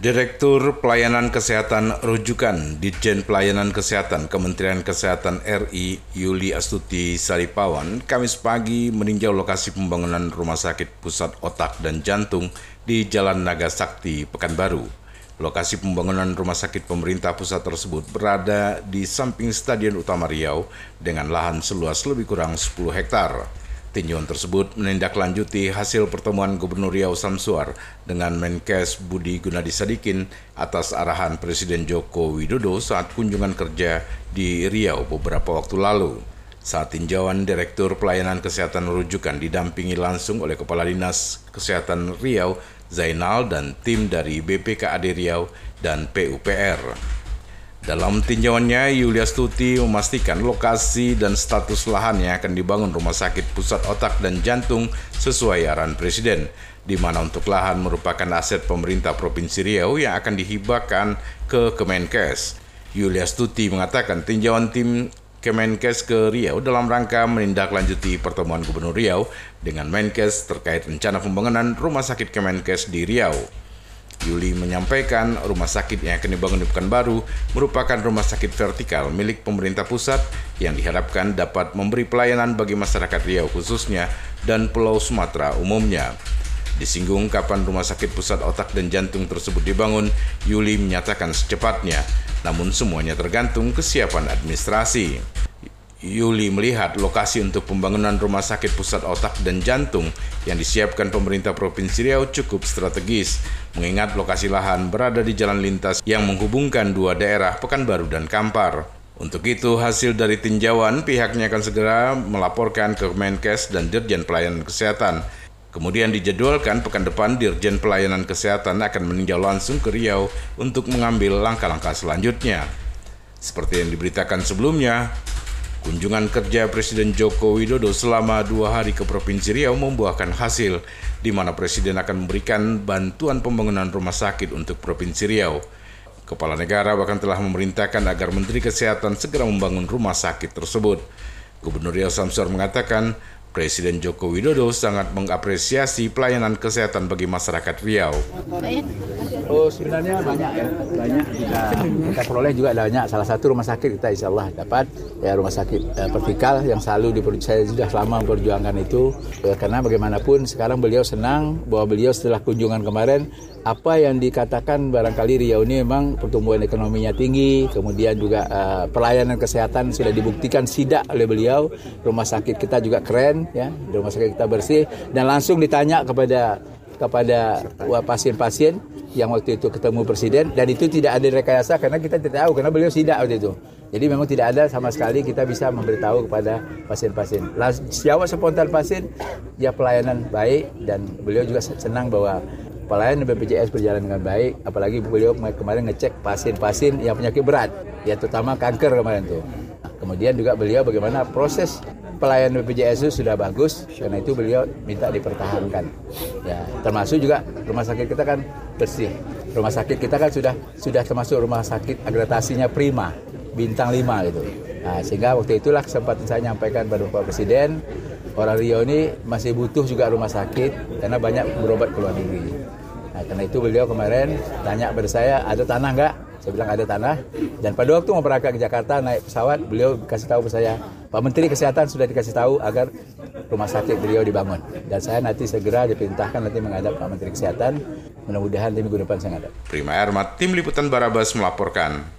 Direktur Pelayanan Kesehatan Rujukan Ditjen Pelayanan Kesehatan Kementerian Kesehatan RI Yuli Astuti Saripawan Kamis pagi meninjau lokasi pembangunan Rumah Sakit Pusat Otak dan Jantung di Jalan Naga Sakti, Pekanbaru. Lokasi pembangunan rumah sakit pemerintah pusat tersebut berada di samping Stadion Utama Riau dengan lahan seluas lebih kurang 10 hektar. Tinjauan tersebut menindaklanjuti hasil pertemuan Gubernur Riau Samsuar dengan Menkes Budi Gunadi Sadikin atas arahan Presiden Joko Widodo saat kunjungan kerja di Riau beberapa waktu lalu. Saat tinjauan, Direktur Pelayanan Kesehatan Rujukan didampingi langsung oleh Kepala Dinas Kesehatan Riau, Zainal, dan tim dari BPKAD Riau dan PUPR. Dalam tinjauannya, Yulia Stuti memastikan lokasi dan status lahan yang akan dibangun Rumah Sakit Pusat Otak dan Jantung sesuai arahan Presiden, di mana untuk lahan merupakan aset pemerintah Provinsi Riau yang akan dihibahkan ke Kemenkes. Yulia Stuti mengatakan tinjauan tim Kemenkes ke Riau dalam rangka menindaklanjuti pertemuan Gubernur Riau dengan Menkes terkait rencana pembangunan rumah sakit Kemenkes di Riau. Yuli menyampaikan rumah sakit yang akan dibangun di Pekanbaru merupakan rumah sakit vertikal milik pemerintah pusat yang diharapkan dapat memberi pelayanan bagi masyarakat Riau khususnya dan Pulau Sumatera umumnya. Disinggung kapan rumah sakit pusat otak dan jantung tersebut dibangun, Yuli menyatakan secepatnya, namun semuanya tergantung kesiapan administrasi. Yuli melihat lokasi untuk pembangunan rumah sakit pusat otak dan jantung yang disiapkan pemerintah Provinsi Riau cukup strategis, mengingat lokasi lahan berada di jalan lintas yang menghubungkan dua daerah Pekanbaru dan Kampar. Untuk itu, hasil dari tinjauan pihaknya akan segera melaporkan ke Menkes dan Dirjen Pelayanan Kesehatan. Kemudian dijadwalkan pekan depan Dirjen Pelayanan Kesehatan akan meninjau langsung ke Riau untuk mengambil langkah-langkah selanjutnya. Seperti yang diberitakan sebelumnya, Kunjungan kerja Presiden Joko Widodo selama dua hari ke Provinsi Riau membuahkan hasil, di mana Presiden akan memberikan bantuan pembangunan rumah sakit untuk Provinsi Riau. Kepala negara bahkan telah memerintahkan agar Menteri Kesehatan segera membangun rumah sakit tersebut. Gubernur Riau Samsur mengatakan Presiden Joko Widodo sangat mengapresiasi pelayanan kesehatan bagi masyarakat Riau. Oh sebenarnya banyak ya, banyak kita, kita peroleh juga banyak. Salah satu rumah sakit kita insya Allah dapat. Ya rumah sakit eh, vertikal yang selalu diperjuangkan saya sudah lama memperjuangkan itu. Ya, karena bagaimanapun sekarang beliau senang bahwa beliau setelah kunjungan kemarin apa yang dikatakan barangkali Riau ini memang pertumbuhan ekonominya tinggi, kemudian juga uh, pelayanan kesehatan sudah dibuktikan sidak oleh beliau, rumah sakit kita juga keren ya rumah sakit kita bersih dan langsung ditanya kepada kepada pasien-pasien yang waktu itu ketemu presiden dan itu tidak ada rekayasa karena kita tidak tahu karena beliau sidak waktu itu. Jadi memang tidak ada sama sekali kita bisa memberitahu kepada pasien-pasien. Jawab spontan pasien, ya pelayanan baik dan beliau juga senang bahwa pelayanan BPJS berjalan dengan baik. Apalagi beliau kemarin ngecek pasien-pasien yang penyakit berat, ya terutama kanker kemarin tuh. Nah, kemudian juga beliau bagaimana proses pelayanan BPJS itu sudah bagus, karena itu beliau minta dipertahankan. Ya, termasuk juga rumah sakit kita kan bersih. Rumah sakit kita kan sudah sudah termasuk rumah sakit akreditasinya prima, bintang 5 gitu. Nah, sehingga waktu itulah kesempatan saya nyampaikan pada Bapak Presiden, orang Rio ini masih butuh juga rumah sakit karena banyak berobat ke luar negeri. Nah, karena itu beliau kemarin tanya pada saya, ada tanah nggak? Saya bilang ada tanah. Dan pada waktu mau berangkat ke Jakarta naik pesawat, beliau kasih tahu ke saya, Pak Menteri Kesehatan sudah dikasih tahu agar rumah sakit beliau dibangun. Dan saya nanti segera diperintahkan nanti menghadap Pak Menteri Kesehatan. Mudah-mudahan di minggu depan saya ngadap. Prima Ermat, Tim Liputan Barabas melaporkan.